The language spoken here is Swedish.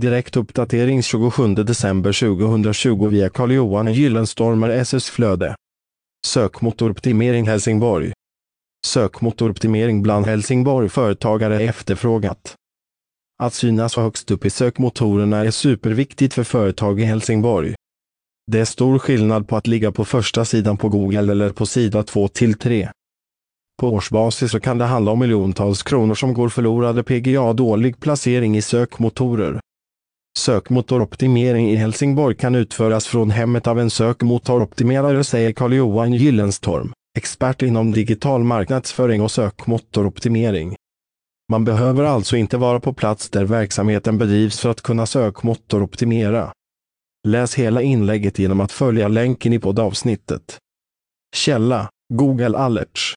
Direktuppdatering 27 december 2020 via Carl-Johan Gyllenstormer SS Flöde. Sökmotoroptimering Helsingborg. Sökmotoroptimering bland Helsingborg företagare efterfrågat. Att synas högst upp i sökmotorerna är superviktigt för företag i Helsingborg. Det är stor skillnad på att ligga på första sidan på Google eller på sida 2 till 3. På årsbasis så kan det handla om miljontals kronor som går förlorade PGA dålig placering i sökmotorer. Sökmotoroptimering i Helsingborg kan utföras från hemmet av en sökmotoroptimerare säger Carl-Johan Gyllenstorm, expert inom digital marknadsföring och sökmotoroptimering. Man behöver alltså inte vara på plats där verksamheten bedrivs för att kunna sökmotoroptimera. Läs hela inlägget genom att följa länken i poddavsnittet. Källa Google Alerts